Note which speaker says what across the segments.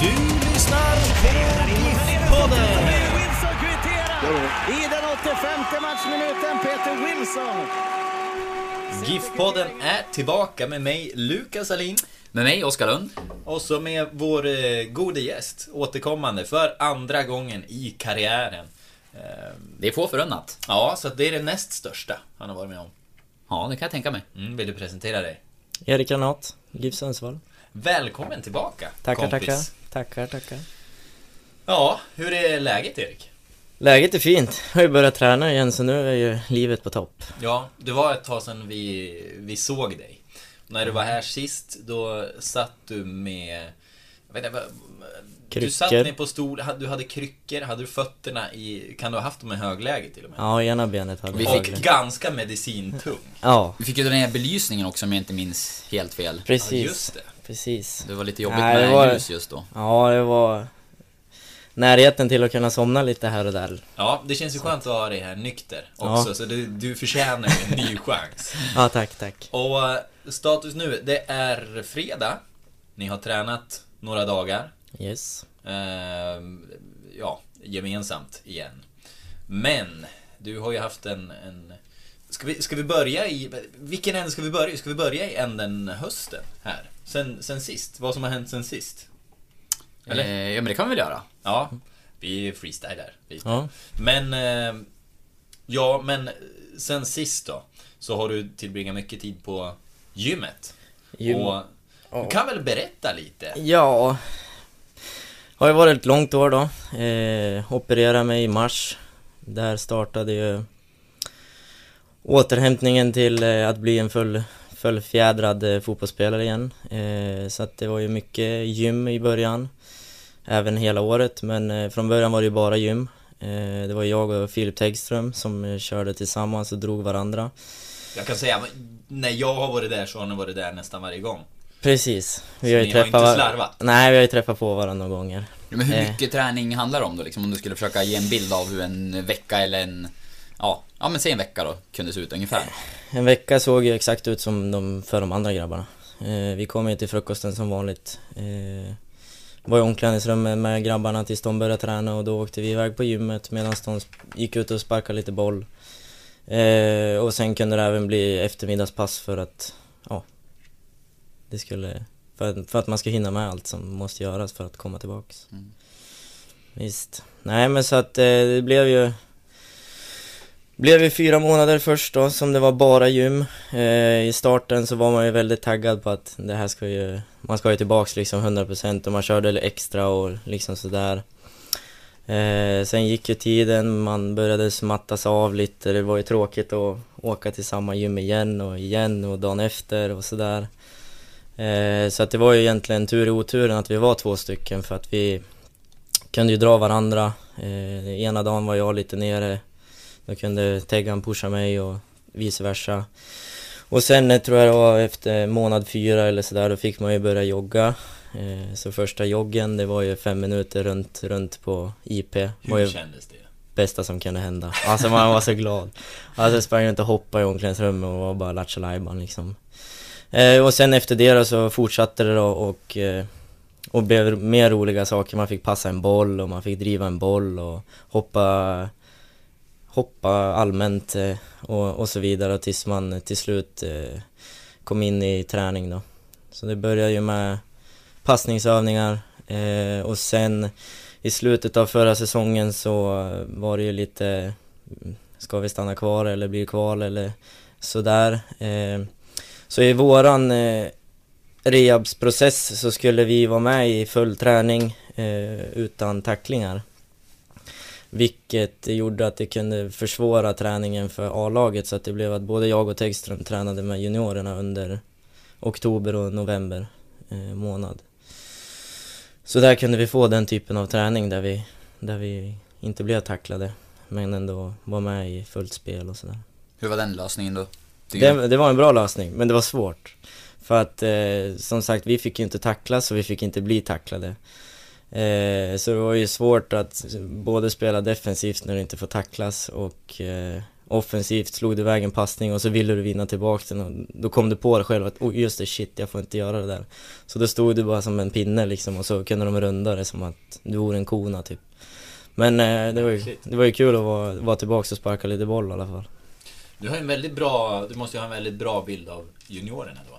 Speaker 1: Du lyssnar på GIF-podden.
Speaker 2: Wilson kvitterar i den 85 matchminuten. Peter Wilson.
Speaker 1: GIF-podden är tillbaka med mig, Lukas Alin.
Speaker 3: Med mig, Oskar Lund.
Speaker 1: Och så med vår eh, gode gäst, återkommande för andra gången i karriären. Eh,
Speaker 3: Det är få förunnat.
Speaker 1: ja, så att det är det näst största han har varit med om.
Speaker 3: Ja, det kan jag tänka mig.
Speaker 1: Mm, vill du presentera dig?
Speaker 4: Erik Granat, GIF Sundsvall.
Speaker 1: Välkommen tillbaka,
Speaker 4: Tackar,
Speaker 1: kompis.
Speaker 4: tackar. Tackar, tackar.
Speaker 1: Ja, hur är läget Erik?
Speaker 4: Läget är fint. Jag har ju börjat träna igen så nu är ju livet på topp.
Speaker 1: Ja, det var ett tag sedan vi, vi såg dig. När du var här sist, då satt du med... Jag vet inte, vad- du satt
Speaker 4: Kryckor.
Speaker 1: ner på stol, du hade kryckor, hade du fötterna i... Kan du ha haft dem i högläge till och med?
Speaker 4: Ja, ena benet hade
Speaker 3: Vi.
Speaker 1: Och
Speaker 3: fick-
Speaker 1: ganska medicintung.
Speaker 4: Ja,
Speaker 3: Vi fick ju dra ner belysningen också om jag inte minns helt fel.
Speaker 1: Ja,
Speaker 4: precis.
Speaker 1: just det.
Speaker 4: Precis.
Speaker 3: Det var lite jobbigt
Speaker 4: Nej,
Speaker 3: med
Speaker 4: var-
Speaker 3: ljus just då.
Speaker 4: Ja, det var närheten till att kunna somna lite här och där.
Speaker 1: Ja, det känns ju skönt att ha dig här nykter också,
Speaker 4: Ja.
Speaker 1: så du, du förtjänar en ny chans.
Speaker 4: Ja, tack, tack.
Speaker 1: Och eh, status nu, det är fredag. Ni har tränat några dagar.
Speaker 4: Yes.
Speaker 1: Ehm, ja, gemensamt igen. Men, du har ju haft en... en ska, vi, ska vi börja i... Vilken ände ska vi börja i? Ska vi börja i änden hösten här? Sen, sen sist? Vad som har hänt sen sist? Eller?
Speaker 3: Eh, ja, men det kan vi väl göra.
Speaker 1: Ja, vi freestylar lite.
Speaker 4: Ja.
Speaker 1: Men... Eh, ja, men sen sist då? Så har du tillbringat mycket tid på gymmet.
Speaker 4: Gym.
Speaker 1: Och du kan väl berätta lite?
Speaker 4: Ja. Har ju varit ett långt år då. Eh, opererade mig i mars. Där startade ju återhämtningen till eh, att bli en full, fullfjädrad eh, fotbollsspelare igen. Eh, så att det var ju mycket gym i början. Även hela året, men eh, från början var det ju bara gym. Eh, det var jag och Filip Tegström som eh, körde tillsammans och drog varandra.
Speaker 1: Jag kan säga, när jag har varit där så har ni varit där nästan varje gång.
Speaker 4: Precis. Vi
Speaker 1: Så
Speaker 4: har ju
Speaker 1: ni har
Speaker 4: träffat...
Speaker 1: inte slarvat?
Speaker 4: Nej, vi har ju träffat på varandra några gånger.
Speaker 3: Men hur
Speaker 4: Eh.
Speaker 3: mycket träning handlar det om då liksom? Om du skulle försöka ge en bild av hur en vecka eller en... Ja, ja men säg en vecka då, kunde se ut ungefär.
Speaker 4: En vecka såg ju exakt ut som de, för de andra grabbarna. Eh, vi kom ju till frukosten som vanligt. Eh, var i omklädningsrummet med grabbarna tills de började träna och då åkte vi iväg på gymmet medan de gick ut och sparkade lite boll. Eh, och sen kunde det även bli eftermiddagspass för att, ja, det skulle, för, att- för att man ska hinna med allt som måste göras för att komma tillbaks.
Speaker 3: Mm.
Speaker 4: Visst. Nej men så att eh, det blev ju blev ju fyra månader först då som det var bara gym. Eh, I starten så var man ju väldigt taggad på att det här ska ju, man ska ju tillbaks liksom 100% och man körde extra och liksom sådär. Eh, sen gick ju tiden, man började smattas av lite, det var ju tråkigt att åka till samma gym igen och igen och dagen efter och sådär. Eh, så att det var ju egentligen tur i oturen att vi var två stycken för att vi kunde ju dra varandra. Eh, ena dagen var jag lite nere då kunde Teggan pusha mig och vice versa. Och sen eh, tror jag det var efter månad fyra eller sådär, då fick man ju börja jogga. Eh, Så första joggen, det var ju fem minuter runt, runt på IP.
Speaker 1: Hur
Speaker 4: ju
Speaker 1: kändes det?
Speaker 4: bästa som kunde hända. Alltså man var så glad. Alltså jag sprang runt och hoppade i omklädningsrummet och var bara lattjo liksom. Eh, och sen efter det då så fortsatte det då och, eh, och blev mer roliga saker. Man fick passa en boll och man fick driva en boll och hoppa hoppa allmänt eh, och, och så vidare tills man till slut eh, kom in i träning då. Så det började ju med passningsövningar eh, och sen i slutet av förra säsongen så var det ju lite ska vi stanna kvar eller blir kval eller sådär. Så i våran rehabsprocess så skulle vi vara med i full träning utan tacklingar. Vilket gjorde att det kunde försvåra träningen för A-laget så att det blev att både jag och Tegström tränade med juniorerna under oktober och november eh, månad. Så där kunde vi få den typen av träning där vi, där vi inte blev tacklade men ändå var med i fullt spel och sådär.
Speaker 3: Hur var den lösningen då?
Speaker 4: Det, det var en bra lösning, men det var svårt. För att eh, som sagt, vi fick ju inte tacklas och vi fick inte bli tacklade. Eh, så det var ju svårt att både spela defensivt när du inte får tacklas och eh, offensivt slog du iväg en passning och så ville du vinna tillbaka den och då kom du på dig själv att oh, just det, shit, jag får inte göra det där. Så då stod du bara som en pinne liksom och så kunde de runda det som att du vore en kona typ. Men eh, det, var ju, det var ju kul att vara, vara tillbaka och sparka lite boll i alla fall.
Speaker 1: Du har en väldigt bra, du måste ju ha en väldigt bra bild av juniorerna då.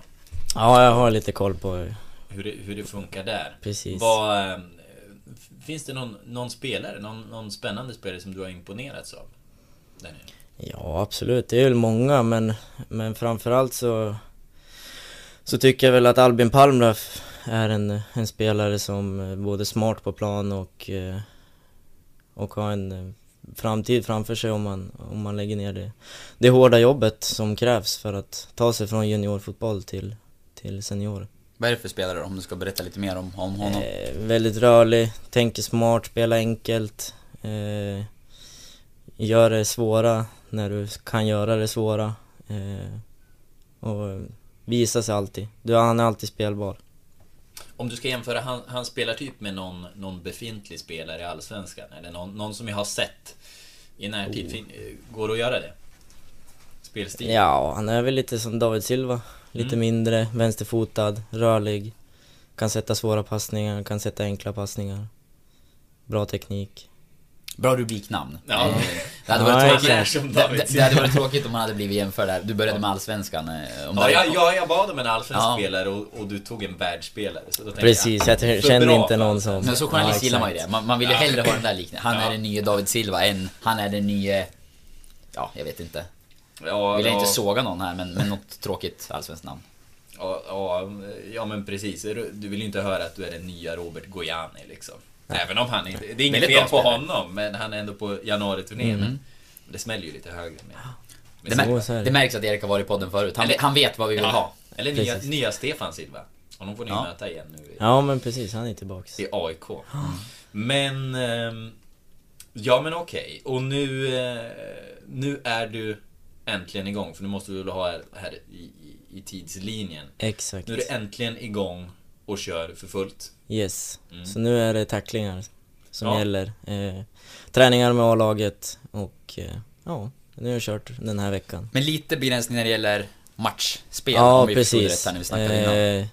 Speaker 4: Ja, jag har lite koll på
Speaker 1: Hur det, hur det funkar där.
Speaker 4: precis.
Speaker 1: Vad, eh, finns det någon, någon spelare, någon, någon spännande spelare som du har imponerats av? Där?
Speaker 4: Ja, absolut. Det är väl många, men, men framförallt så, så tycker jag väl att Albin Palmlöf är en, en spelare som är både smart på plan och, eh, och har en eh, framtid framför sig om man, om man lägger ner det, det hårda jobbet som krävs för att ta sig från juniorfotboll till, till senior.
Speaker 3: Vad är det för spelare om du ska berätta lite mer om, om honom?
Speaker 4: Eh, väldigt rörlig, tänker smart, spelar enkelt. Eh, gör det svåra när du kan göra det svåra. Eh, och visar sig alltid. Du, han är alltid spelbar.
Speaker 1: Om du ska jämföra han, hans spelartyp med någon, någon befintlig spelare i Allsvenskan, eller någon, någon som jag har sett i närtid, fin, eh, går det att göra det? Spelstil?
Speaker 4: Ja, han är väl lite som David Silva. Lite
Speaker 1: Mm.
Speaker 4: mindre, vänsterfotad, rörlig. Kan sätta svåra passningar, kan sätta enkla passningar. Bra teknik.
Speaker 3: Bra rubriknamn.
Speaker 1: Ja.
Speaker 3: Eh, Det hade
Speaker 4: Ja,
Speaker 3: varit tråkigt, det, det, hade varit tråkigt om han hade blivit jämförd där. Du började med Allsvenskan. eh, Om
Speaker 1: Ja, jag, jag, jag bad om en allsvensk
Speaker 3: Ja.
Speaker 1: spelare och, och du tog en världsspelare. Så då tänkte
Speaker 4: Precis, jag kände
Speaker 1: bra
Speaker 4: inte någon som...
Speaker 3: Men så journalist
Speaker 4: Ja,
Speaker 3: gillar man ju det. Man, man vill ju
Speaker 1: Ja.
Speaker 3: hellre ha den där liknelsen. Han
Speaker 1: Ja.
Speaker 3: är den nya David Silva än han är den nya... Ja, jag vet inte.
Speaker 1: Ja,
Speaker 3: Vill jag
Speaker 1: ja,
Speaker 3: inte såga någon här, men, men något tråkigt allsvenskt namn.
Speaker 1: ja, ja, ja, men precis. Du vill ju inte höra att du är den nya Robert Gojani liksom. Även om han inte... Det är inget fel på honom, men han är ändå på januari-turnén.
Speaker 3: Mm.
Speaker 1: Det smäller ju lite högre med...
Speaker 3: Det,
Speaker 1: med
Speaker 3: mär,
Speaker 4: Så- så är det.
Speaker 3: det märks att Erik har varit i podden förut. Han,
Speaker 1: Eller-
Speaker 3: han vet vad vi vill
Speaker 1: Ja,
Speaker 3: ha.
Speaker 1: Eller nya, nya Stefan Silva. Honom får ni
Speaker 3: Ja.
Speaker 1: möta igen nu
Speaker 4: Ja men precis, han är tillbaks.
Speaker 1: i AIK. Men... ehm, Ja men okej. Och nu... eh, Nu är du äntligen igång. För nu måste vi väl ha här, här i, i, i tidslinjen.
Speaker 4: Exakt.
Speaker 1: Nu är du äntligen igång och kör för fullt.
Speaker 4: Yes.
Speaker 1: Mm.
Speaker 4: Så nu är det tacklingar som
Speaker 1: Ja.
Speaker 4: gäller. Eh, träningar med A-laget och eh, ja, nu har jag kört den här veckan.
Speaker 3: Men lite begränsning när det gäller matchspel.
Speaker 4: Ja,
Speaker 3: om vi förstod
Speaker 4: precis.
Speaker 3: rätt här när vi snackade innan.
Speaker 4: Eh,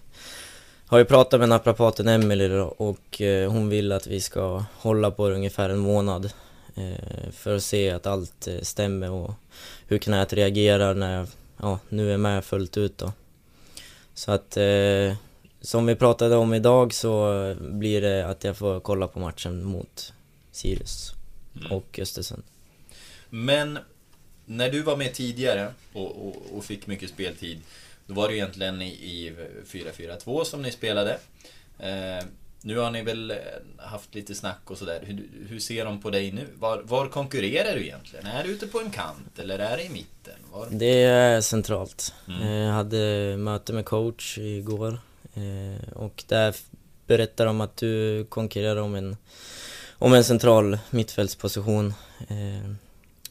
Speaker 4: har ju pratat med naprapaten Emelie och eh, hon vill att vi ska hålla på det ungefär en månad. Eh, för att se att allt eh, stämmer och hur knät reagerar när jag ja, nu är med fullt ut då. Så att eh, som vi pratade om idag så blir det att jag får kolla på matchen mot Sirius
Speaker 1: Mm.
Speaker 4: och Östersund.
Speaker 1: Men när du var med tidigare och, och, och fick mycket speltid Då var det egentligen i, i 4-4-2 som ni spelade eh, Nu har ni väl eh, haft lite snack och sådär hur, hur ser de på dig nu? Var, var konkurrerar du egentligen? Är du ute på en kant eller är det i mitten? Var...
Speaker 4: Det är centralt.
Speaker 1: Mm.
Speaker 4: Eh, Jag hade möte med coach igår eh, och där berättar de att du konkurrerar om en, om en central mittfältsposition.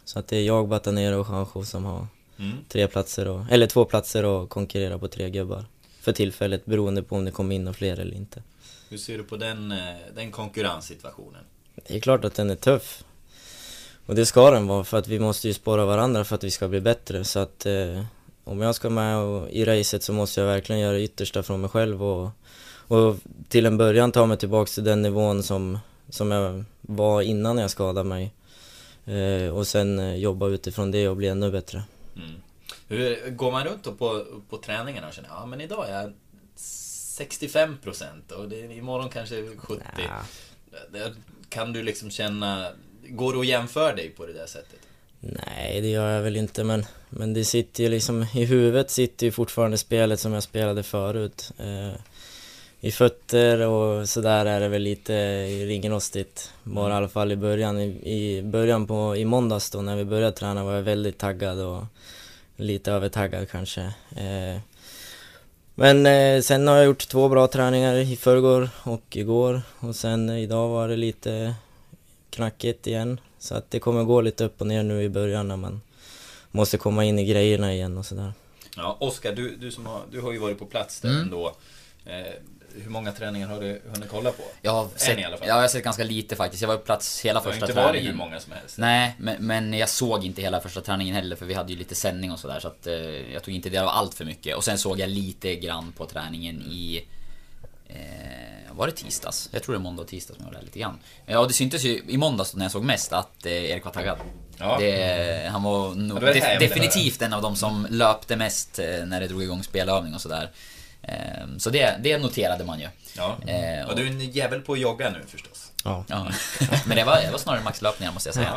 Speaker 4: Så att det är jag, Batanero och Juanjo som har
Speaker 1: Mm.
Speaker 4: tre platser, och, eller två platser och konkurrerar på tre gubbar. För tillfället beroende på om det kommer in några fler eller inte.
Speaker 1: Hur ser du på den, eh, den konkurrenssituationen?
Speaker 4: Det är klart att den är tuff. Och det ska den vara för att vi måste ju spåra varandra för att vi ska bli bättre. Så att eh, om jag ska med och, i racet så måste jag verkligen göra det yttersta från mig själv och, och till en början ta mig tillbaks till den nivån som, som jag var innan jag skadade mig. Eh, och sen eh, jobba utifrån det och bli ännu bättre.
Speaker 1: Mm. Hur, går man runt då på, på träningarna och känner ja men idag är jag 65% och det, imorgon kanske 70%?
Speaker 4: Ja.
Speaker 1: Där Kan du liksom känna... Går det att jämföra dig på det där sättet?
Speaker 4: Nej, det gör jag väl inte men, men det sitter ju liksom, i huvudet sitter ju fortfarande spelet som jag spelade förut. Eh, I fötter och sådär är det väl lite ringrostigt, bara i alla fall i början. I, i början på, i måndags då när vi började träna var jag väldigt taggad och lite övertaggad kanske. Eh, men eh, sen har jag gjort två bra träningar i förrgår och igår och sen idag var det lite knackigt igen. Så att det kommer gå lite upp och ner nu i början när man måste komma in i grejerna igen och sådär.
Speaker 1: Ja, Oskar, du, du, som har, du har ju varit på plats där
Speaker 3: Mm.
Speaker 1: ändå. Eh, hur många träningar har du hunnit kolla på?
Speaker 3: Jag har, sett,
Speaker 1: i alla fall.
Speaker 3: ja, jag har sett ganska lite faktiskt. Jag var på plats hela
Speaker 1: Det har
Speaker 3: första
Speaker 1: inte varit
Speaker 3: träningen.
Speaker 1: hur många som helst.
Speaker 3: Nej, men, men jag såg inte hela första träningen heller för vi hade ju lite sändning och sådär så att eh, jag tog inte del av allt för mycket. Och sen såg jag lite grann på träningen i... Eh, var det tisdags? Jag tror det är måndag och tisdag som jag gjorde det lite grann. Ja, det syntes ju i måndags när jag såg mest att eh, Erik var taggad.
Speaker 1: Ja.
Speaker 3: Det, han var, nog,
Speaker 1: det var det här
Speaker 3: def- definitivt en av de som löpte mest eh, när det drog igång spelövning och sådär. Eh, så det, det noterade man ju.
Speaker 1: Ja. Och du är en jävel på att jogga nu förstås.
Speaker 4: Ja.
Speaker 3: Ja, men det var, det var snarare maxlöpningar måste jag säga.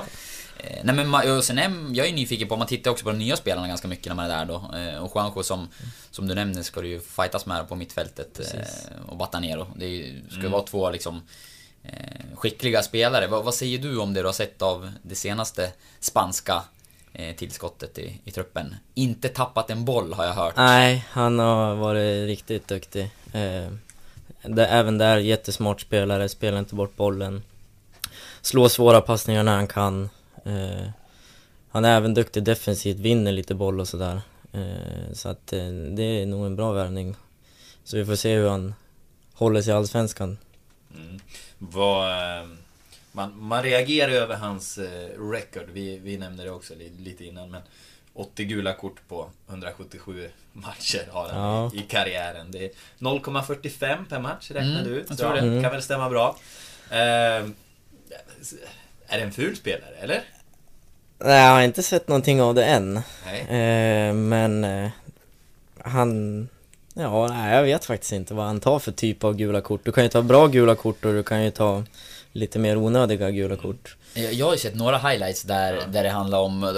Speaker 3: Eh, Nej men och sen är, jag är nyfiken på, man tittar också på de nya spelarna ganska mycket när man är där då. Och Juanjo som, som du nämner ska du ju fightas med på mittfältet. eh, Och Batanero. Det ju- ska ju vara två liksom skickliga spelare. Vad, vad säger du om det du har sett av det senaste spanska tillskottet i, i truppen? Inte tappat en boll har jag hört.
Speaker 4: Nej, han har varit riktigt duktig. Eh, det, även där, jättesmart spelare, spelar inte bort bollen. Slår svåra passningar när han kan. Eh, han är även duktig defensivt, vinner lite boll och sådär. Eh, så att eh, det är nog en bra värvning. Så vi får se hur han håller sig i Allsvenskan.
Speaker 1: Mm. Vad, eh, man, man reagerar över hans eh, record. Vi, vi nämnde det också li, lite innan. Men 80 gula kort på 177 matcher har han
Speaker 4: Ja.
Speaker 1: i, karriären. Det är 0,45 per match räknade
Speaker 3: Mm,
Speaker 1: du ut.
Speaker 3: jag
Speaker 1: Så
Speaker 3: tror det.
Speaker 4: Mm.
Speaker 1: kan väl stämma bra. Eh, är det en ful spelare, eller?
Speaker 4: Nej, jag har inte sett någonting av det än.
Speaker 1: Nej.
Speaker 4: Eh, men eh, han... Ja, nej, jag vet faktiskt inte vad han tar för typ av gula kort. Du kan ju ta bra gula kort och du kan ju ta lite mer onödiga gula kort.
Speaker 3: Jag jag har ju sett några highlights där, där det handlar om eh,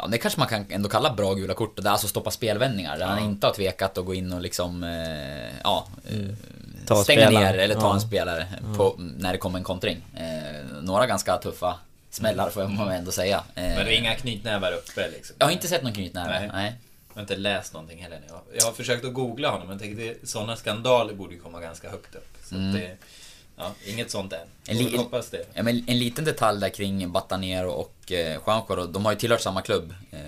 Speaker 3: Ja, det kanske man kan ändå kalla bra gula kort, där alltså stoppa spelvändningar. Där han inte har tvekat att gå in och liksom, eh, ja, eh,
Speaker 4: Ta
Speaker 3: stänga
Speaker 4: spelare.
Speaker 3: ner eller ta
Speaker 4: Ja.
Speaker 3: en spelare på, när det kommer en kontring. Några ganska tuffa smällar får man ändå säga.
Speaker 1: Men det är inga knytnävar uppe liksom?
Speaker 3: Jag har inte sett någon knytnäve,
Speaker 1: Nej.
Speaker 3: nej.
Speaker 1: Jag har inte läst någonting heller. Jag, jag har försökt att googla honom, men tänkte sådana skandaler borde ju komma ganska högt upp. Så
Speaker 3: Mm.
Speaker 1: att det, ja, inget sånt än.
Speaker 3: En li-
Speaker 1: väl hoppas det.
Speaker 3: Ja, men en liten detalj där kring Batanero och eh, Juanjo då, de har ju tillhört samma klubb. Eh,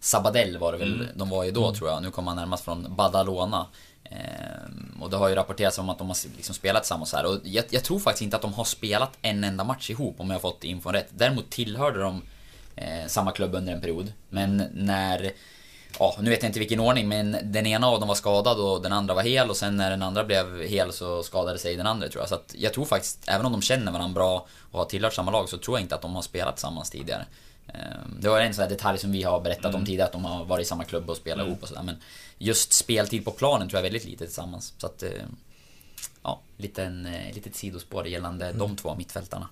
Speaker 3: Sabadell var det väl
Speaker 1: Mm.
Speaker 3: de var ju då tror jag. Nu kommer han närmast från Badalona. Eh, och det har ju rapporterats om att de har liksom spelat tillsammans här. Och jag, jag tror faktiskt inte att de har spelat en enda match ihop om jag har fått infon rätt. Däremot tillhörde de eh, samma klubb under en period. Men när Ja, nu vet jag inte vilken ordning, men den ena av dem var skadad och den andra var hel och sen när den andra blev hel så skadade sig den andra tror jag. Så att jag tror faktiskt, även om de känner varandra bra och har tillhört samma lag, så tror jag inte att de har spelat tillsammans tidigare. Ehm, Det var en sån här detalj som vi har berättat om tidigare, att de har varit i samma klubb och spelat ihop och sådär. Men just speltid på planen tror jag är väldigt lite tillsammans. Så att, eh, ja, liten, eh, litet sidospår gällande de två mittfältarna.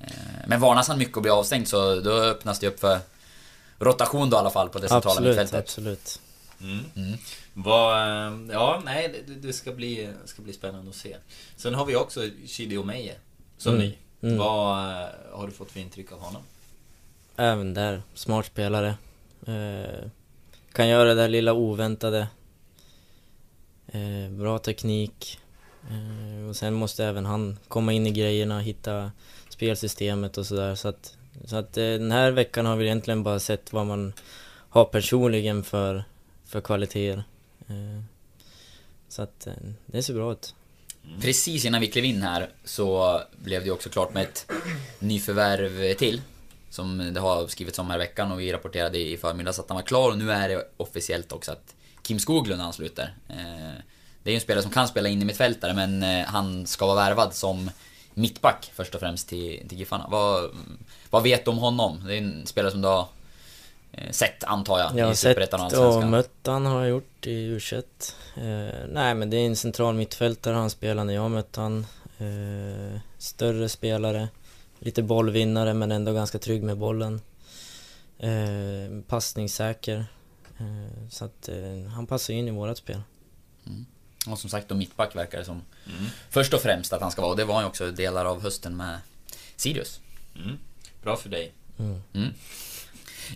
Speaker 3: Eh, Men varnas han mycket att bli avstängd så då öppnas det upp för rotation då i alla fall på det centrala
Speaker 4: Absolut,
Speaker 3: mittfältet.
Speaker 4: absolut.
Speaker 1: Mm. Vad, eh, ja, nej, det, det ska, bli, ska bli spännande att se. Sen har vi också Chidi Omeje som
Speaker 4: Mm.
Speaker 1: ny.
Speaker 4: Mm.
Speaker 1: Vad eh, har du fått för intryck av honom?
Speaker 4: Även där, smart spelare. Eh, kan göra det där lilla oväntade. Eh, bra teknik. Eh, och sen måste även han komma in i grejerna, hitta spelsystemet och sådär. Så att, så att eh, den här veckan har vi egentligen bara sett vad man har personligen för, för kvaliteter. Eh, så att eh, det ser bra ut. Mm.
Speaker 3: Precis innan vi klev in här så blev det också klart med ett nyförvärv till. Som det har skrivits om här i veckan och vi rapporterade i förmiddags att han var klar och nu är det officiellt också att Kim Skoglund ansluter. Det är ju en spelare som kan spela in i mittfältare men han ska vara värvad som mittback först och främst till, till Giffarna. Vad, vad vet du om honom? Det är en spelare som du har eh, sett antar jag,
Speaker 4: Jag
Speaker 3: i Superettan och
Speaker 4: sett och
Speaker 3: Allsvenskan.
Speaker 4: mött han har jag gjort i u eh, Nej men det är en central mittfältare han spelar när jag mött han. Eh, större spelare. lite bollvinnare men ändå ganska trygg med bollen. Eh, passningssäker. Eh, så att eh, han passar in i vårat spel.
Speaker 3: Och som sagt då mittback verkar det som mm. först och främst att han ska vara. Och det var han ju också delar av hösten med Sirius.
Speaker 1: Mm. Bra för dig.
Speaker 4: Mm.
Speaker 3: Mm.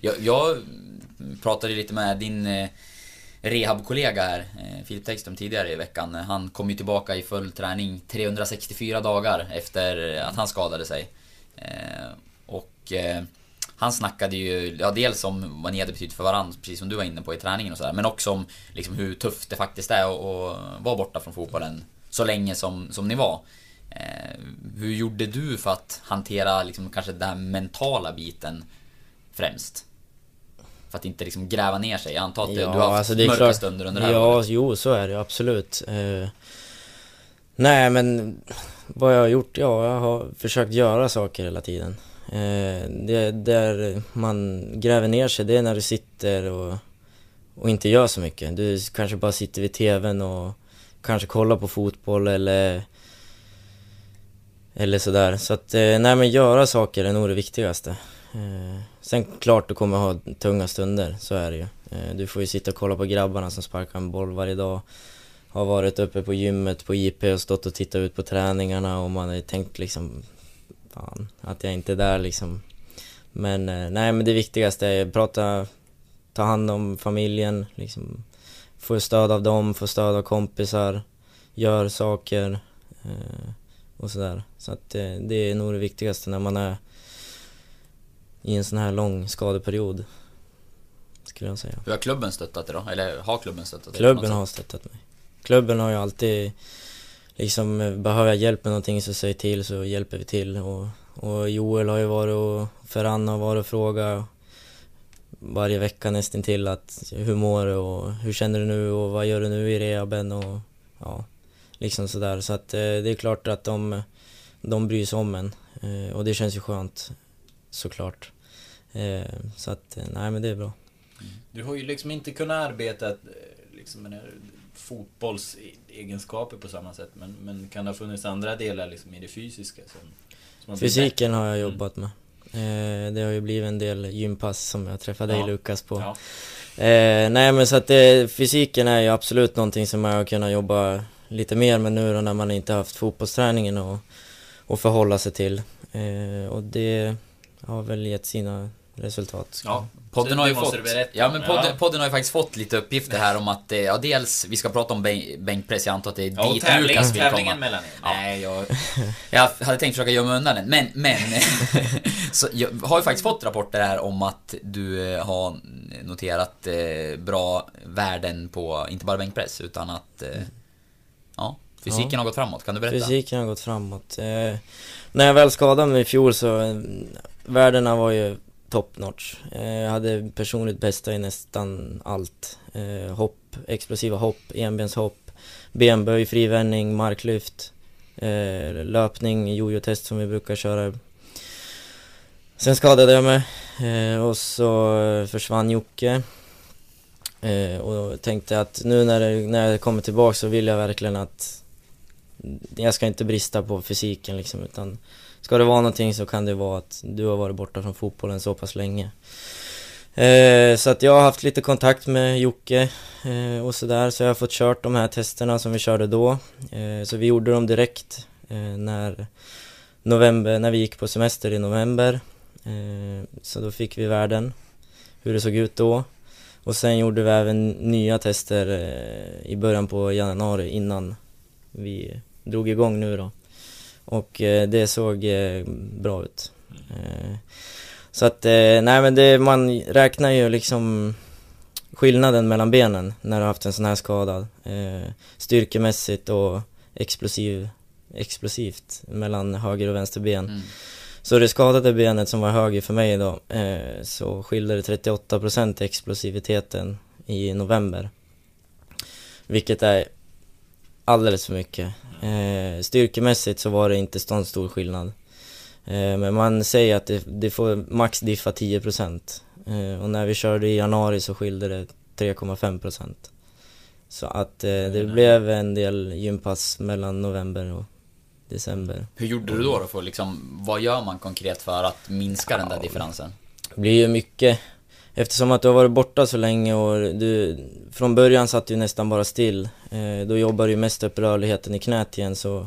Speaker 3: Jag, jag, pratade lite med din eh, rehabkollega här, eh, Filip Tekström, tidigare i veckan. Han kom ju tillbaka i full träning 364 dagar efter att han skadade sig. Eh, och han snackade ju, ja dels om vad ni hade betytt för varandra, precis som du var inne på i träningen och sådär. Men också om liksom hur tufft det faktiskt är att vara borta från fotbollen så länge som, som ni var. Eh, hur gjorde du för att hantera liksom kanske den mentala biten främst? För att inte liksom gräva ner sig. Jag antar att ja, du har haft alltså mörka klart, stunder under det här
Speaker 4: Ja,
Speaker 3: året.
Speaker 4: jo så är det absolut. Eh, nej men vad jag har gjort? Ja, jag har försökt göra saker hela tiden. Eh, det där man gräver ner sig, det är när du sitter och, och inte gör så mycket. Du kanske bara sitter vid TVn och kanske kollar på fotboll eller eller sådär. Så att, eh, nej men göra saker är nog det viktigaste. Eh, sen klart du kommer ha tunga stunder, så är det ju. Du får ju sitta och kolla på grabbarna som sparkar en boll varje dag. Har varit uppe på gymmet på IP och stått och tittat ut på träningarna och man har tänkt liksom Fan, att jag inte är där liksom. Men nej men det viktigaste är att prata, ta hand om familjen, liksom. Få stöd av dem, få stöd av kompisar, gör saker och sådär. Så att det, det är nog det viktigaste när man är i en sån här lång skadeperiod. Skulle jag säga.
Speaker 3: Hur har klubben stöttat dig då? Eller har klubben stöttat dig?
Speaker 4: Klubben har stöttat mig. Klubben har ju alltid liksom, behöver jag hjälp med någonting så säg till så hjälper vi till. Och, och Joel har ju varit och Ferran har varit och frågat varje vecka nästan till att hur mår du och hur känner du nu och vad gör du nu i rehaben och ja, Liksom sådär. Så att eh, det är klart att de, de bryr sig om en. Eh, och det känns ju skönt, såklart. Eh, så att, eh, nej men det är bra. Mm.
Speaker 1: Du har ju liksom inte kunnat arbeta eh, liksom fotbollsegenskaper på samma sätt. Men, men kan det ha funnits andra delar liksom i det fysiska? Som,
Speaker 4: som Fysiken har jag mm. jobbat med. det har ju blivit en del gympass som jag träffade dig Lukas på. Ja. nej men så att det, fysiken är ju absolut någonting som jag har kunnat jobba lite mer men nu då när man inte haft fotbollsträningen och, och förhålla sig till. Eh, och det har väl gett sina resultat.
Speaker 3: Ja, podden har ju fått... Ja, men podden, ja. podden, har ju faktiskt fått lite uppgifter här om att, eh, ja dels, vi ska prata om bänkpress, jag antar att det är ja, dit tävling, Lukas vill komma. mellan er. Ja. Nej, jag, jag hade tänkt försöka gömma undan den, men, men så jag har ju faktiskt fått rapporter här om att du eh, har noterat eh, bra värden på, inte bara bänkpress, utan att mm Ja, fysiken ja. har gått framåt, kan du berätta?
Speaker 4: Fysiken har gått framåt. Eh, när jag väl skadade mig i fjol så, eh, värdena var ju top notch. Eh, jag hade personligt bästa i nästan allt. Eh, hopp, explosiva hopp, enbenshopp, benböj, frivändning, marklyft, eh, löpning, jojo-test som vi brukar köra. Sen skadade jag mig eh, och så försvann Jocke. Eh, och tänkte att nu när, det, när jag kommer tillbaka så vill jag verkligen att jag ska inte brista på fysiken liksom utan ska det vara någonting så kan det vara att du har varit borta från fotbollen så pass länge. Eh, så att jag har haft lite kontakt med Jocke eh, och sådär så jag har fått kört de här testerna som vi körde då. Eh, så vi gjorde dem direkt eh, när, november, när vi gick på semester i november. Eh, så då fick vi värden, hur det såg ut då. Och sen gjorde vi även nya tester eh, i början på januari innan vi drog igång nu då. Och eh, det såg eh, bra ut. Så att, nej men det, man räknar ju liksom skillnaden mellan benen när du har haft en sån här skada. Styrkemässigt och explosiv, explosivt mellan höger och vänster ben. Mm. Så det skadade benet som var höger för mig då, eh, så skilde det 38% explosiviteten i november. Vilket är alldeles för mycket. Eh, styrkemässigt så var det inte så stor skillnad. Eh, men man säger att det, det får max diffa 10% eh, och när vi körde i januari så skilde det 3,5% Så att eh, det blev en del gympass mellan november och december.
Speaker 3: Hur gjorde du då, då för liksom, vad gör man konkret för att minska den där differensen?
Speaker 4: Det blir ju mycket, eftersom att du har varit borta så länge och du, från början satt du nästan bara still. Eh, då jobbar du mest upp rörligheten i knät igen så,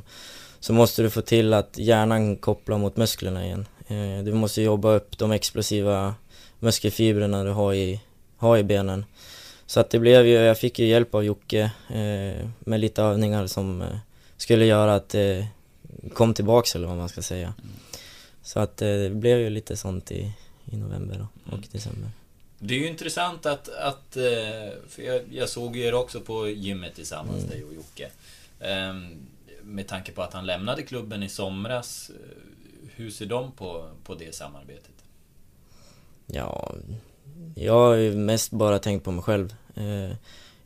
Speaker 4: så måste du få till att hjärnan kopplar mot musklerna igen. Eh, du måste jobba upp de explosiva muskelfibrerna du har i, har i benen. Så att det blev ju, jag fick ju hjälp av Jocke eh, med lite övningar som eh, skulle göra att det kom tillbaks eller vad man ska säga. Så att eh, det blev ju lite sånt i, i november och december.
Speaker 1: Det är ju intressant att, att eh, för jag, jag såg er också på gymmet tillsammans,
Speaker 4: Mm.
Speaker 1: dig och Jocke. Ehm, Med tanke på att han lämnade klubben i somras, eh, hur ser de på, på det samarbetet?
Speaker 4: Ja, jag har ju mest bara tänkt på mig själv. Eh,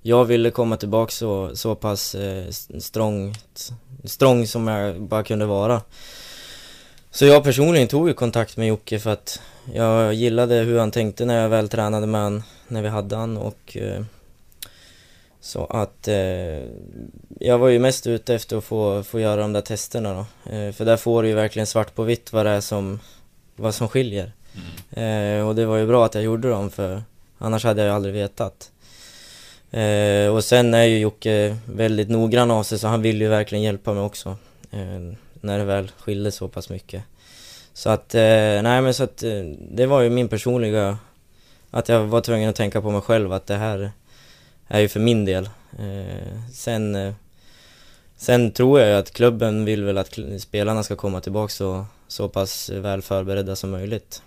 Speaker 4: jag ville komma tillbaka så, så pass strong, strong som jag bara kunde vara. Så jag personligen tog ju kontakt med Jocke för att jag gillade hur han tänkte när jag väl tränade med han, när vi hade han och eh, så att eh, jag var ju mest ute efter att få, få göra de där testerna då. Eh, för där får du ju verkligen svart på vitt vad det är som, vad som skiljer. Eh, och det var ju bra att jag gjorde dem för annars hade jag ju aldrig vetat. Eh, och sen är ju Jocke väldigt noggrann av sig så han vill ju verkligen hjälpa mig också. Eh, när det väl skilde så pass mycket. Så att, eh, nej men så att eh, det var ju min personliga, att jag var tvungen att tänka på mig själv att det här är ju för min del. Eh, sen, sen tror jag ju att klubben vill väl att spelarna ska komma tillbaka så, så pass väl förberedda som möjligt.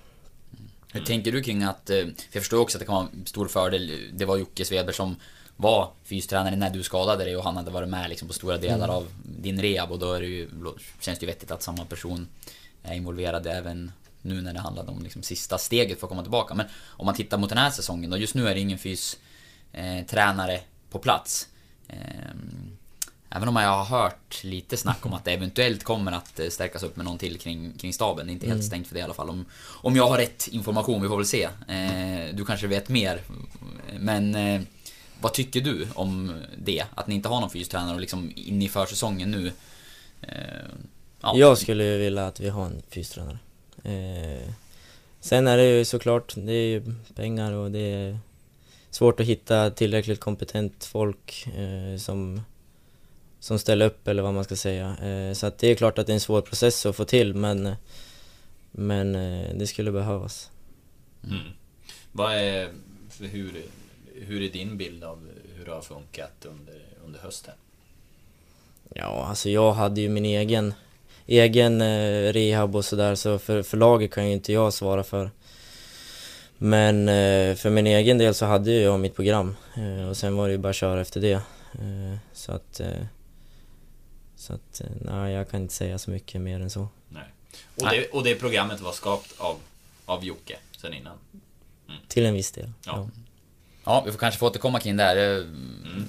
Speaker 3: Hur tänker du kring att, för jag förstår också att det kan vara en stor fördel, det var Jocke Svedberg som var fystränare när du skadade dig och han hade varit med liksom på stora delar av din rehab och då är det ju, känns det ju vettigt att samma person är involverad även nu när det handlade om liksom sista steget för att komma tillbaka. Men om man tittar mot den här säsongen då, just nu är det ingen fys eh, tränare på plats. Ehm, Även om jag har hört lite snack om att det eventuellt kommer att eh, stärkas upp med någon till kring, kring staben. Det är inte helt stängt för det i alla fall. Om, om jag har rätt information, vi får väl se. Eh, du kanske vet mer. Men eh, vad tycker du om det? Att ni inte har någon fystränare och liksom in i försäsongen nu. Ja.
Speaker 4: Jag skulle ju vilja att vi har en fystränare. Eh, sen är det ju såklart, det är ju pengar och det är svårt att hitta tillräckligt kompetent folk eh, som, som ställer upp eller vad man ska säga. Eh, så att det är klart att det är en svår process att få till men, men eh, det skulle behövas.
Speaker 1: Mm. Vad är, hur, hur är din bild av hur det har funkat under, under hösten?
Speaker 4: Ja, alltså jag hade ju min egen, egen eh, rehab och sådär så för, för laget kan ju inte jag svara för. Men eh, för min egen del så hade ju jag mitt program eh, och sen var det ju bara att köra efter det. Eh, så att, eh, så att, eh, nej jag kan inte säga så mycket mer än så.
Speaker 1: Nej. Och, det, och det programmet var skapat av, av Jocke sen innan?
Speaker 4: Till en viss del.
Speaker 1: Ja.
Speaker 4: Ja.
Speaker 3: Ja, vi får kanske få återkomma kring det här. Jag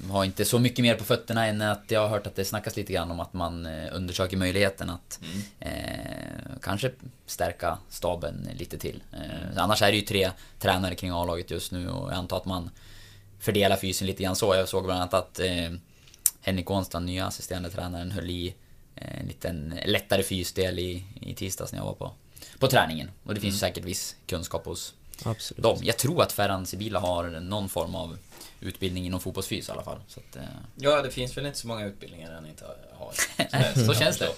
Speaker 3: har inte så mycket mer på fötterna än att jag har hört att det snackas lite grann om att man eh, undersöker möjligheten att eh, kanske stärka staben lite till. Eh, annars är det ju tre tränare kring A-laget just nu och jag antar att man fördelar fysen lite grann så. Jag såg bland annat att eh, Henrik Ånstrand, nya assisterande tränaren, höll i eh, en liten lättare fysdel i, i tisdags när jag var på, på träningen. Och det finns ju säkert viss kunskap hos
Speaker 4: Absolut.
Speaker 3: dem. Jag tror att Ferran Sibila har någon form av utbildning inom fotbollsfys i alla fall. Så att, eh,
Speaker 1: Ja, det finns väl inte så många utbildningar han inte har.
Speaker 3: Så känns det.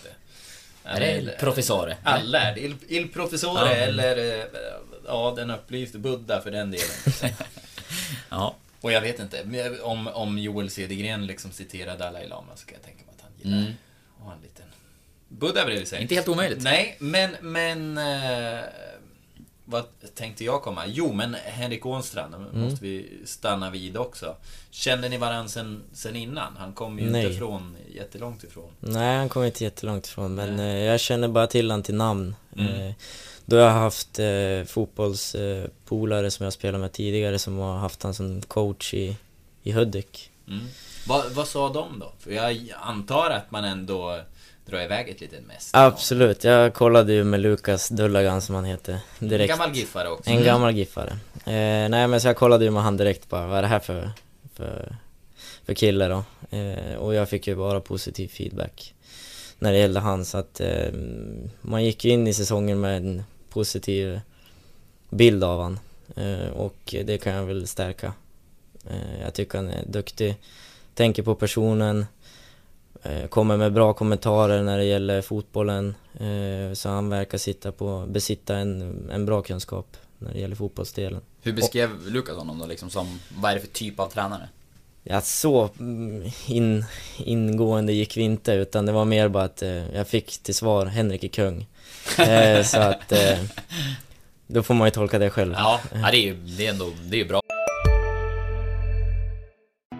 Speaker 3: är det professore?
Speaker 1: Allärd, il, il professore
Speaker 3: Ja.
Speaker 1: eller eh, ja, den upplyste Buddha för den delen.
Speaker 3: Ja.
Speaker 1: Och jag vet inte, om, om Joel Cedergren liksom citerar Dalai Lama så kan jag tänka mig att han gillar
Speaker 3: Mm.
Speaker 1: att ha en liten Buddha bredvid sig.
Speaker 3: Inte helt omöjligt.
Speaker 1: Nej, men, men... Eh, vad tänkte jag komma? Jo, men Henrik Ånstrand,
Speaker 4: Mm.
Speaker 1: måste vi stanna vid också. Kände ni varandra sen, sen innan? Han kom ju
Speaker 4: Nej.
Speaker 1: inte från, jättelångt ifrån.
Speaker 4: Nej, han kommer inte jättelångt ifrån men eh, jag känner bara till han till namn.
Speaker 1: Mm.
Speaker 4: Eh, då har jag haft eh, fotbollspolare eh, som jag spelat med tidigare som har haft han som coach i, i Hudik.
Speaker 1: Mm. Vad, vad sa de då? För jag antar att man ändå drar iväg ett litet mest.
Speaker 4: Absolut, jag kollade ju med Lukas Dullagan som han heter
Speaker 1: En
Speaker 4: direkt.
Speaker 1: gammal giffare också.
Speaker 4: En gammal giffare. Eh, nej men så jag kollade ju med han direkt bara, vad är det här för, för, för kille då? Eh, och jag fick ju bara positiv feedback. när det gällde han. Så att eh, man gick ju in i säsongen med en positiv bild av han. Eh, och det kan jag väl stärka. Eh, jag tycker han är duktig, tänker på personen, kommer med bra kommentarer när det gäller fotbollen. Eh, så han verkar sitta på, besitta en, en bra kunskap när det gäller fotbollsdelen.
Speaker 3: Hur beskrev Lukas honom då liksom som, vad är det för typ av tränare?
Speaker 4: Ja, så mm, in, ingående gick vi inte utan det var mer bara att eh, jag fick till svar Henrik är kung. Eh, så att eh, då får man ju tolka det själv.
Speaker 3: Ja, det är ju det är ändå, det är bra.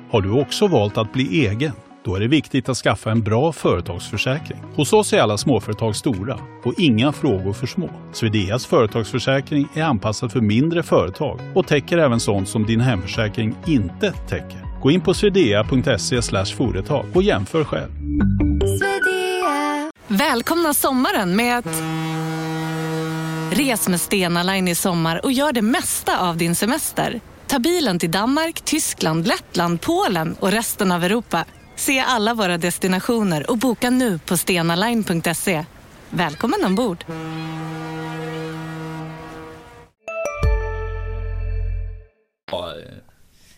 Speaker 5: Har du också valt att bli egen? Då är det viktigt att skaffa en bra företagsförsäkring. Hos oss är alla småföretag stora och inga frågor för små. Swedeas företagsförsäkring är anpassad för mindre företag och täcker även sånt som din hemförsäkring inte täcker. Gå in på swedea.se företag och jämför själv.
Speaker 6: Välkomna sommaren med att... Res med Stena Line i sommar och gör det mesta av din semester. Ta bilen till Danmark, Tyskland, Lettland, Polen och resten av Europa. Se alla våra destinationer och boka nu på stenaline.se. Välkommen ombord!
Speaker 3: Ja, eh,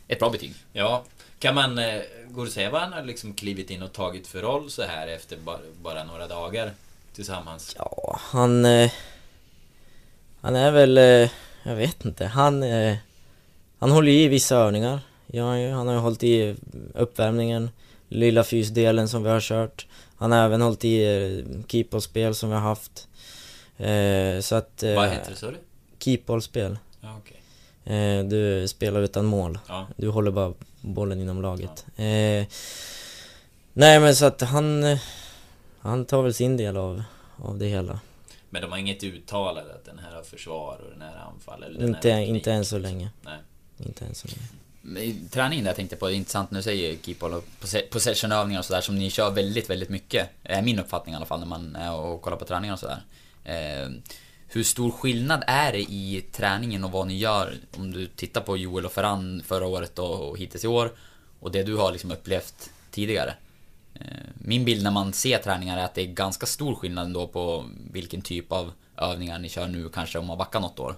Speaker 3: Ett bra betyg.
Speaker 1: Ja, kan man... eh, Går det att säga vad han har liksom klivit in och tagit för roll så här efter bara, bara några dagar tillsammans?
Speaker 4: Ja, han... Eh, han är väl... Jag vet inte. Han... Han håller i vissa övningar. Ja, han har ju hållit i uppvärmningen, lilla fysdelen som vi har kört. Han har även hållit i eh, keepballspel som vi har haft. Eh, så att... Eh,
Speaker 1: Vad heter det, sa du?
Speaker 4: Keepballspel.
Speaker 1: Ja, okej.
Speaker 4: Eh, du spelar utan mål.
Speaker 1: Ja.
Speaker 4: Du håller bara bollen inom laget. Eh, nej men så att han... Han tar väl sin del av, av det hela.
Speaker 1: Men de har inget uttalat att den här har försvar och den här anfall? Eller den
Speaker 4: Inte,
Speaker 1: här
Speaker 4: inte än så
Speaker 1: liksom?
Speaker 4: länge.
Speaker 1: Nej.
Speaker 4: Inte än så länge.
Speaker 3: Träningen där jag tänkte på, det är intressant när du säger keepall och possessionövningar och sådär som ni kör väldigt, väldigt mycket. Är min uppfattning i alla fall när man är och kollar på träningar och sådär. Eh, hur stor skillnad är det i träningen och vad ni gör om du tittar på Joel och Ferran förra året och, och hittills i år och det du har liksom upplevt tidigare? Eh, min bild när man ser träningar är att det är ganska stor skillnad ändå på vilken typ av övningar ni kör nu kanske om man backar något år.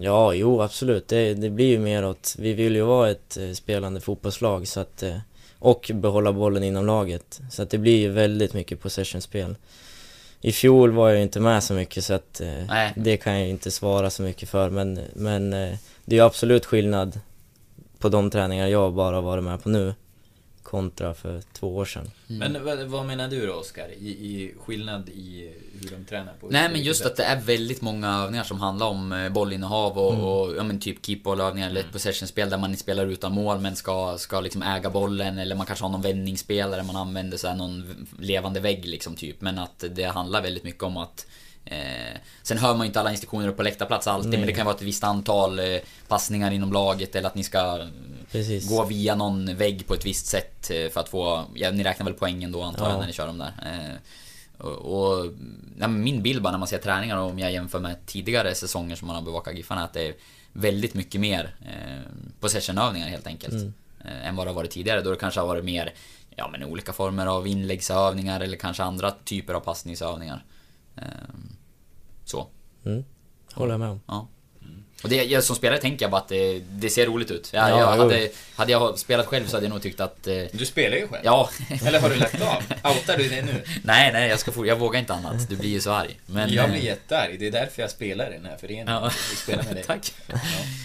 Speaker 4: Ja, jo absolut. Det, det blir ju mer åt... Vi vill ju vara ett eh, spelande fotbollslag så att... Eh, och behålla bollen inom laget. Så att det blir ju väldigt mycket possessionspel. I fjol var jag ju inte med så mycket så att eh,
Speaker 3: Nej.
Speaker 4: det kan jag ju inte svara så mycket för men, men det är ju absolut skillnad på de träningar jag bara varit med på nu kontra för två år sedan.
Speaker 1: Men vad, vad menar du då, Oskar? I, I skillnad i hur de tränar på?
Speaker 3: Nej men just att det är väldigt många övningar som handlar om eh, bollinnehav och, och ja, men typ keepballövningar eller ett possessionspel där man spelar utan mål men ska, ska liksom äga bollen eller man kanske har någon vändningsspelare man använder så här någon levande vägg liksom typ. Men att det handlar väldigt mycket om att Eh, sen hör man ju inte alla instruktioner på läktarplats alltid
Speaker 4: Nej.
Speaker 3: men det kan vara ett visst antal eh, passningar inom laget eller att ni ska eh,
Speaker 4: Precis.
Speaker 3: gå via någon vägg på ett visst sätt eh, för att få, ja, ni räknar väl poängen då antar jag
Speaker 4: Ja.
Speaker 3: när ni kör dem där. Eh, och, och ja, min bild bara när man ser träningar om jag jämför med tidigare säsonger som man har bevakat Giffarna att det är väldigt mycket mer eh, possessionövningar helt enkelt.
Speaker 4: Mm.
Speaker 3: Än vad det har varit tidigare då det kanske har varit mer ja, men olika former av inläggsövningar eller kanske andra typer av passningsövningar. Eh, så.
Speaker 4: Mm. Håller jag med om.
Speaker 3: Ja. Och det, jag, som spelare tänker jag bara att det, det ser roligt ut. Jag,
Speaker 4: Ja,
Speaker 3: jag, hade, hade jag spelat själv så hade jag nog tyckt att... Eh,
Speaker 1: Du spelar ju själv.
Speaker 3: ja.
Speaker 1: Eller har du lagt av? Outar du det nu?
Speaker 3: nej, nej, jag, ska få, jag vågar inte annat. Du blir ju så arg. Men,
Speaker 1: jag
Speaker 3: eh,
Speaker 1: blir jättearg. Det är därför jag spelar i den här föreningen.
Speaker 3: Ja.
Speaker 1: Jag spelar med dig.
Speaker 3: Tack.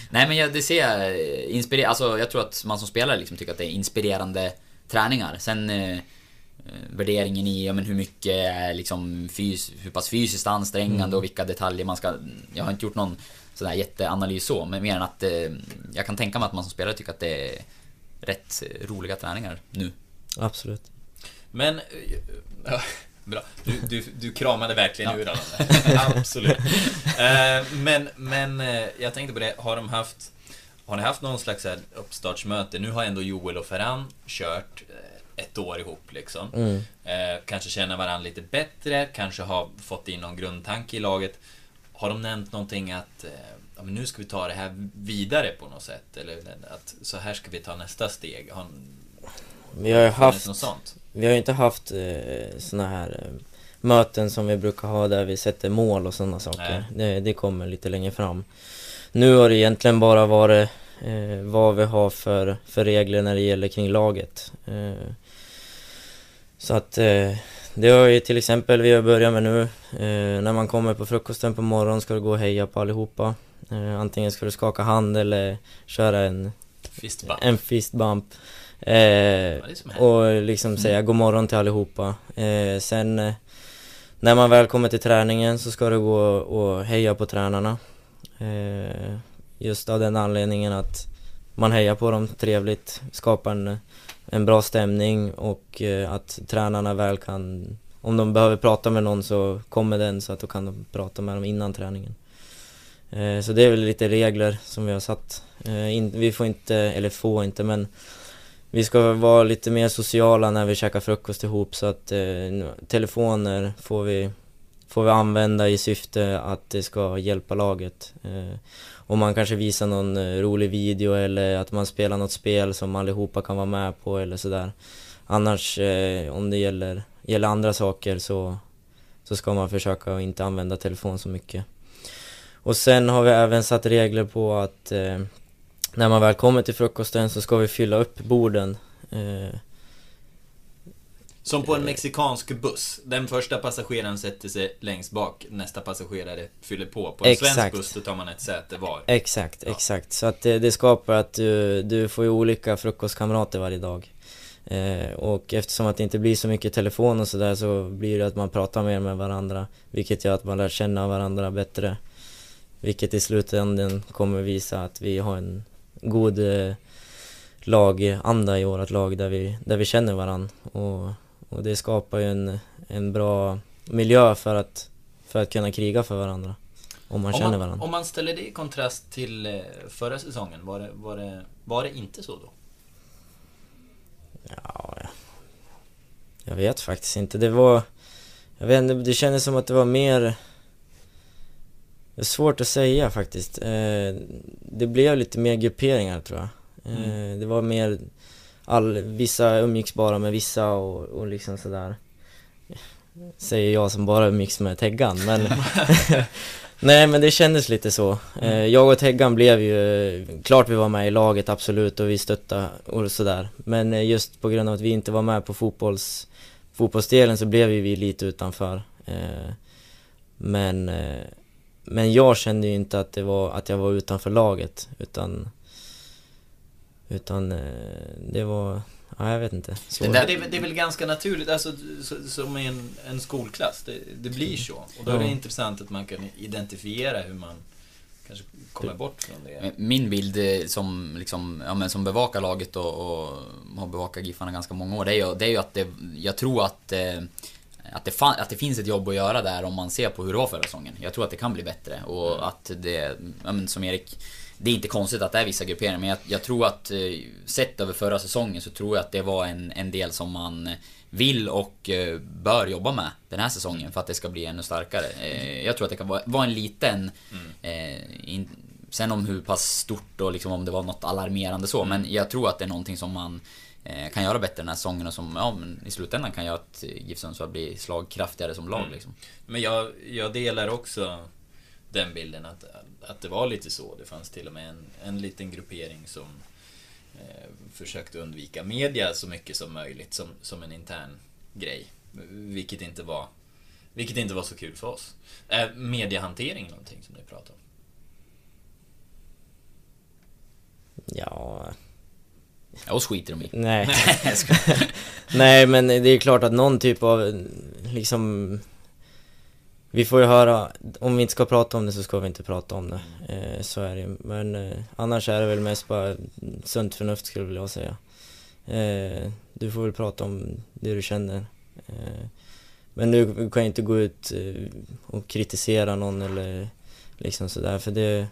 Speaker 3: Nej men jag, det ser jag, inspirer, alltså jag tror att man som spelare liksom tycker att det är inspirerande träningar. Sen eh, eh, värderingen i ja, men hur mycket är liksom fys, hur pass fysiskt ansträngande och vilka detaljer man ska... Jag har inte gjort någon sån där jätteanalys så, men mer än att eh, jag kan tänka mig att man som spelare tycker att det är rätt eh, roliga träningar nu.
Speaker 4: Absolut.
Speaker 1: Men... eh, Ja, bra. Du, du, du kramade verkligen
Speaker 3: Ja.
Speaker 1: ur alla. Absolut. Eh, Men, men eh, jag tänkte på det, har de haft... Har ni haft någon slags uppstartsmöte? Nu har ändå Joel och Ferran kört eh, ett år ihop liksom.
Speaker 4: Mm.
Speaker 1: Eh, kanske känner varandra lite bättre, kanske har fått in någon grundtanke i laget. Har de nämnt någonting att eh, ja, nu ska vi ta det här vidare på något sätt? Eller att så här ska vi ta nästa steg? Har
Speaker 4: Vi har ju haft
Speaker 1: något sånt?
Speaker 4: vi har ju inte haft eh, såna här eh, möten som vi brukar ha där vi sätter mål och sådana saker. Det, det kommer lite längre fram. Nu har det egentligen bara varit eh, vad vi har för, för regler när det gäller kring laget. Eh, så att eh, det har ju till exempel vi har börjat med nu. Eh, när man kommer på frukosten på morgonen ska du gå och heja på allihopa. Eh, antingen ska du skaka hand eller köra en
Speaker 1: Fistbump.
Speaker 4: En fistbump. Eh, och liksom säga god morgon till allihopa. Eh, sen eh, när man väl kommer till träningen så ska du gå och heja på tränarna. Just av den anledningen att man hejar på dem trevligt, skapar en, en bra stämning och eh, att tränarna väl kan, om de behöver prata med någon så kommer den så att då kan de prata med dem innan träningen. Eh, så det är väl lite regler som vi har satt. Eh, vi får inte, eller får inte, men vi ska vara lite mer sociala när vi käkar frukost ihop så att telefoner får vi, får vi använda i syfte att det ska hjälpa laget. Eh, om man kanske visar någon eh, rolig video eller att man spelar något spel som allihopa kan vara med på eller sådär. Annars, eh, om det gäller, gäller andra saker så, så ska man försöka att inte använda telefon så mycket. Och sen har vi även satt regler på att när man väl kommer till frukosten så ska vi fylla upp borden. Eh,
Speaker 1: som på en mexikansk buss. Den första passageraren sätter sig längst bak, nästa passagerare fyller på. På en exakt. svensk buss då tar man ett säte var.
Speaker 4: Exakt, ja. exakt. Så att det, det, skapar att du, du får ju olika frukostkamrater varje dag. Eh, och eftersom att det inte blir så mycket telefon och sådär så blir det att man pratar mer med varandra. Vilket gör att man lär känna varandra bättre. Vilket i slutändan kommer visa att vi har en god eh, laganda i vårt lag där vi, där vi känner varandra. Och, och det skapar ju en, en bra miljö för att, för att kunna kriga för varandra. Om man om känner varandra.
Speaker 1: Om man ställer det i kontrast till eh, förra säsongen, var det, var det, var det inte så då?
Speaker 4: Ja, jag vet faktiskt inte. Det var... Jag vet inte, det kändes som att det var mer det är svårt att säga faktiskt. Eh, det blev lite mer grupperingar tror jag. Eh, mm. Det var mer, all, vissa umgicks bara med vissa och, och liksom sådär. Säger jag som bara umgicks med Teggan, men Nej men det kändes lite så. Eh, mm. Jag och Teggan blev ju, klart vi var med i laget absolut och vi stöttade och sådär. Men just på grund av att vi inte var med på fotbolls, fotbollsdelen så blev vi lite utanför. Men men jag kände ju inte att det var att jag var utanför laget utan Utan eh, det var, ja jag vet inte.
Speaker 1: Så. Det, där, det, är, det är väl ganska naturligt, alltså som i en, en skolklass, det, det blir så. Och då är det ja. intressant att man kan identifiera hur man kanske kommer bort från det.
Speaker 3: Min bild eh, som, liksom, ja, men som bevakar laget och, och har bevakat Giffarna ganska många år, det är ju, det är ju att det, jag tror att eh, att det, att det finns ett jobb att göra där om man ser på hur det var förra säsongen. Jag tror att det kan bli bättre och mm. att det, ja, men som Erik det är inte konstigt att det är vissa grupperingar men jag, jag, tror att eh, sett över förra säsongen så tror jag att det var en, en del som man vill och eh, bör jobba med den här säsongen för att det ska bli ännu starkare. Eh, jag tror att det kan vara, vara en liten... Mm. In, sen om hur pass stort och liksom om det var något alarmerande så, men jag tror att det är någonting som man kan göra bättre den här säsongen och som ja, men i slutändan kan göra att GIF Sundsvall blir slagkraftigare som lag. Mm. Liksom.
Speaker 1: Men jag, jag delar också den bilden att, att det var lite så. Det fanns till och med en, en liten gruppering som eh, försökte undvika media så mycket som möjligt som, som en intern grej. Vilket inte var, vilket inte var så kul för oss. Är mediehantering någonting som ni pratar om?
Speaker 4: Ja,
Speaker 3: Ja, och skiter de i.
Speaker 4: Nej. Nej, men det är klart att någon typ av, liksom... Vi får ju höra, om vi inte ska prata om det så ska vi inte prata om det. Eh, så är det Men eh, annars är det väl mest bara sunt förnuft skulle jag säga. Eh, du får väl prata om det du känner. Eh, men du kan inte gå ut eh, och kritisera någon eller liksom sådär, för det,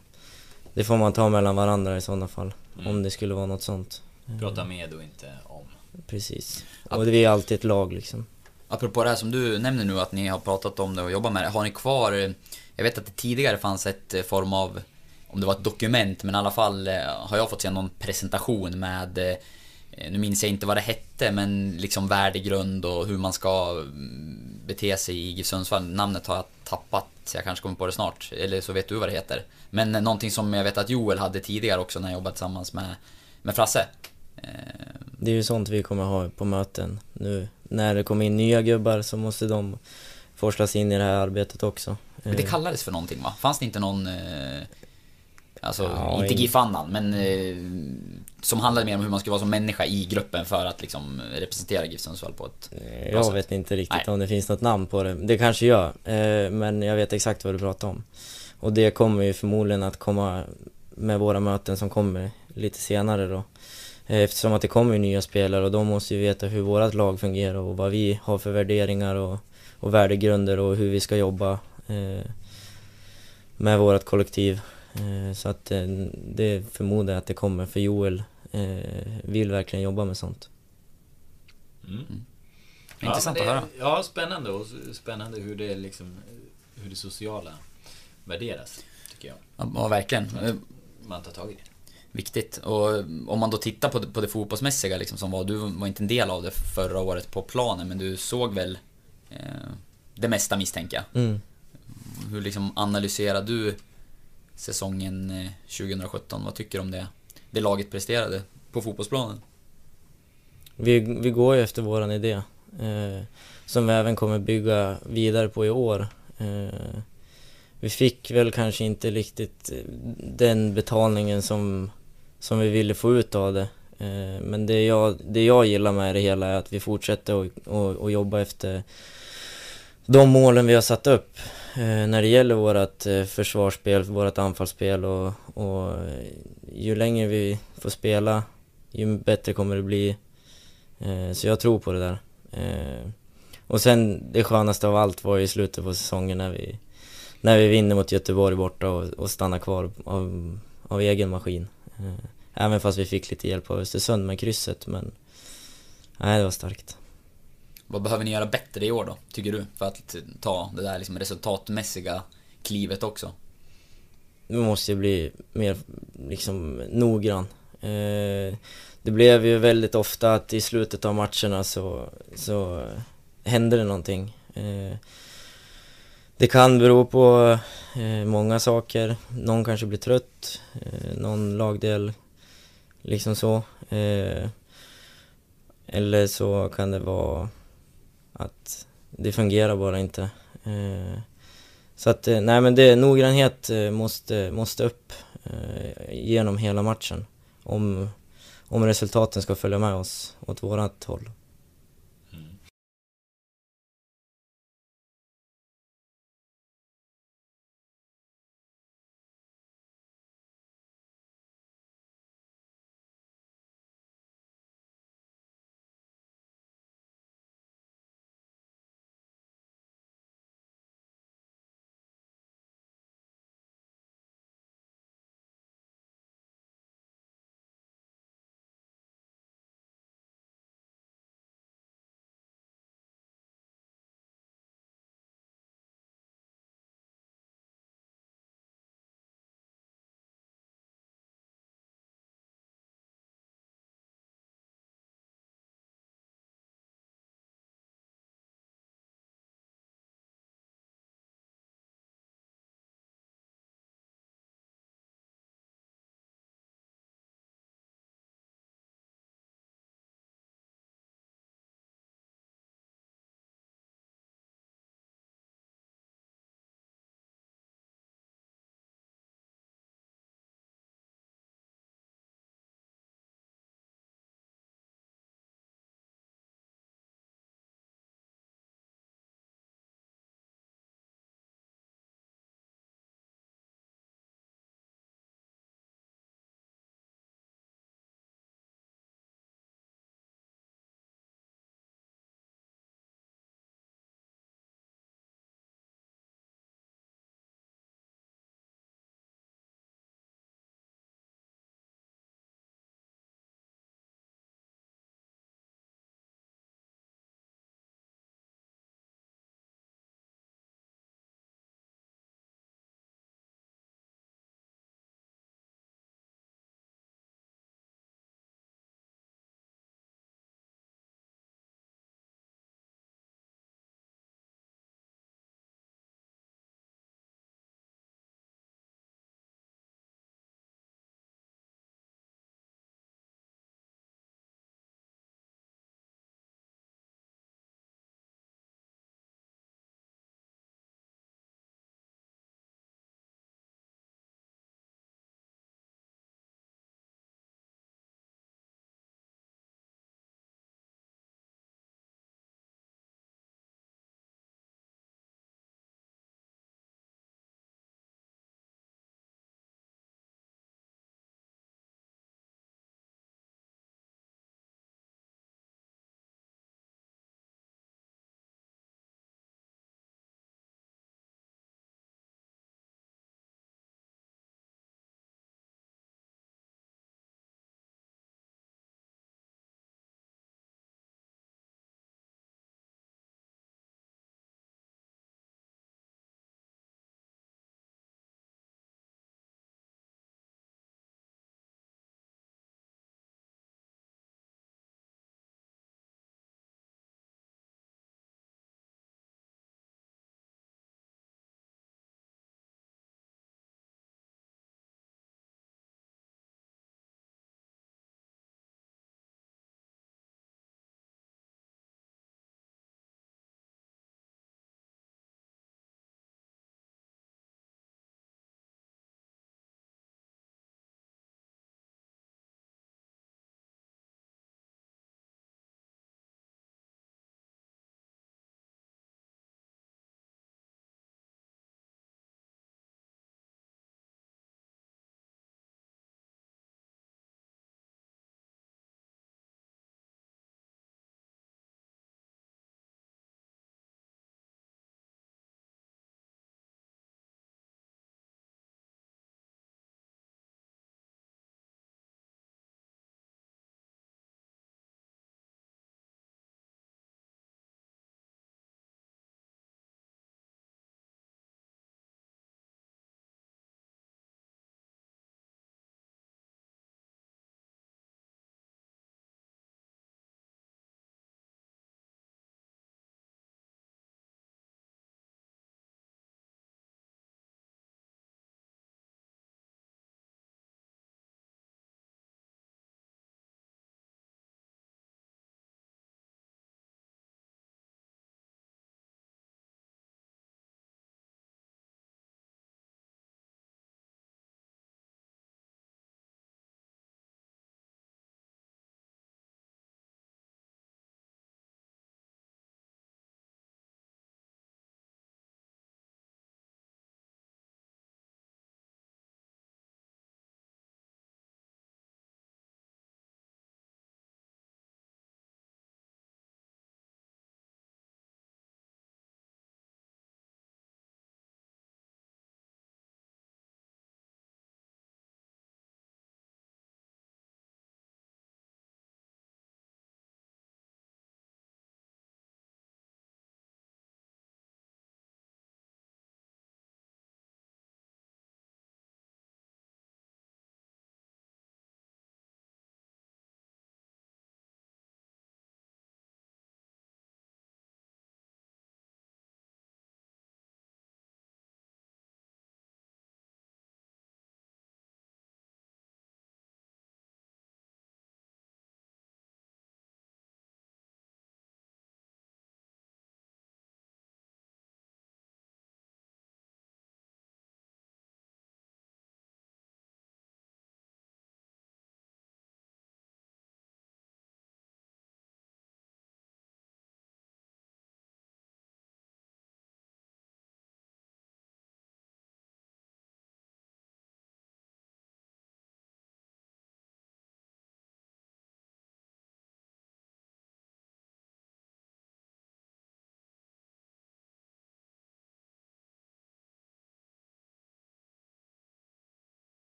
Speaker 4: det får man ta mellan varandra i sådana fall. Mm. Om det skulle vara något sånt.
Speaker 1: Prata med och inte om.
Speaker 4: Precis. Och vi är alltid ett lag liksom.
Speaker 3: Apropå det här som du nämner nu att ni har pratat om det och jobbat med det. Har ni kvar, jag vet att det tidigare fanns ett eh, form av, om det var ett dokument, men i alla fall eh, har jag fått se någon presentation med eh, nu minns jag inte vad det hette, men liksom värdegrund och hur man ska mm, bete sig i GIF Sundsvall. Namnet har jag tappat, så jag kanske kommer på det snart. Eller så vet du vad det heter. Men någonting som jag vet att Joel hade tidigare också när jag jobbade tillsammans med, med Frasse.
Speaker 4: Det är ju sånt vi kommer ha på möten nu. När det kommer in nya gubbar så måste de forslas in i det här arbetet också.
Speaker 3: Men det
Speaker 4: Eh,
Speaker 3: kallades för någonting va? Fanns det inte någon... Eh, alltså,
Speaker 4: Ja,
Speaker 3: inte
Speaker 4: in-
Speaker 3: GIF-andan, men... Eh, som handlade mer om hur man skulle vara som människa i gruppen för att liksom representera GIF Sundsvall på ett...
Speaker 4: Eh, Jag
Speaker 3: sätt.
Speaker 4: vet inte riktigt
Speaker 3: Nej.
Speaker 4: om det finns något namn på det. Det kanske gör, eh, men jag vet exakt vad du pratar om. Och det kommer ju förmodligen att komma med våra möten som kommer lite senare då. Eh, Eftersom att det kommer nya spelare och de måste ju veta hur vårt lag fungerar och vad vi har för värderingar och, och värdegrunder och hur vi ska jobba eh, med vårt kollektiv. Eh, så att eh, det förmodar jag att det kommer för Joel eh, vill verkligen jobba med sånt.
Speaker 1: Mm.
Speaker 3: Intressant
Speaker 1: ja,
Speaker 3: att
Speaker 1: det-
Speaker 3: höra.
Speaker 1: Ja, spännande och spännande hur det liksom hur det sociala värderas, tycker jag.
Speaker 3: Ja, verkligen.
Speaker 1: Man tar tag i det.
Speaker 3: Viktigt. Och om man då tittar på det, på det fotbollsmässiga liksom, som var, du var inte en del av det förra året på planen, men du såg väl eh, det mesta misstänker jag.
Speaker 4: Mm.
Speaker 3: Hur liksom analyserar du säsongen eh, 2017? Vad tycker du om det, det laget presterade på fotbollsplanen?
Speaker 4: Vi, vi går ju efter våran idé. Eh, som vi även kommer bygga vidare på i år. Eh, vi fick väl kanske inte riktigt eh, den betalningen som, som vi ville få ut av det. Eh, men det jag, det jag gillar med det hela är att vi fortsätter att jobba efter de målen vi har satt upp. Eh, när det gäller vårt eh, försvarsspel, vårt anfallsspel och, och ju längre vi får spela ju bättre kommer det bli. Så jag tror på det där. Och sen det skönaste av allt var ju i slutet på säsongen när vi, när vi vinner mot Göteborg borta och, och stannar kvar av, av egen maskin. Eh, Även fast vi fick lite hjälp av Östersund med krysset men Nej det var starkt.
Speaker 3: Vad behöver ni göra bättre i år då, tycker du? För att ta det där liksom resultatmässiga klivet också.
Speaker 4: Vi måste ju bli mer liksom noggrann. Eh, det blev ju väldigt ofta att i slutet av matcherna så, så hände det någonting. Eh, det kan bero på eh, många saker. Någon kanske blir trött, eh, någon lagdel liksom så. Eh, eller så kan det vara att det fungerar bara inte. Eh, så att, eh, nej men det, noggrannhet eh, måste, måste upp eh, genom hela matchen. Om, om resultaten ska följa med oss åt vårat håll.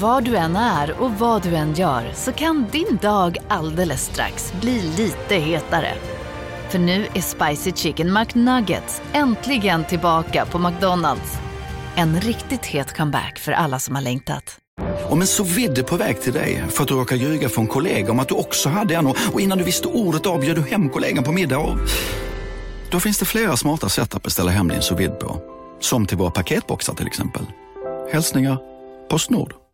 Speaker 7: Var du än är och vad du än gör så kan din dag alldeles strax bli lite hetare. För nu är Spicy Chicken McNuggets äntligen tillbaka på McDonalds. En riktigt het comeback för alla som har längtat.
Speaker 8: Om en så vidde på väg till dig för att du råkar ljuga från kollega om att du också hade en och innan du visste ordet av bjöd du hem kollegan på middag och... Då finns det flera smarta sätt att beställa hem din sous på. Som till våra paketboxar till exempel. Hälsningar Postnord.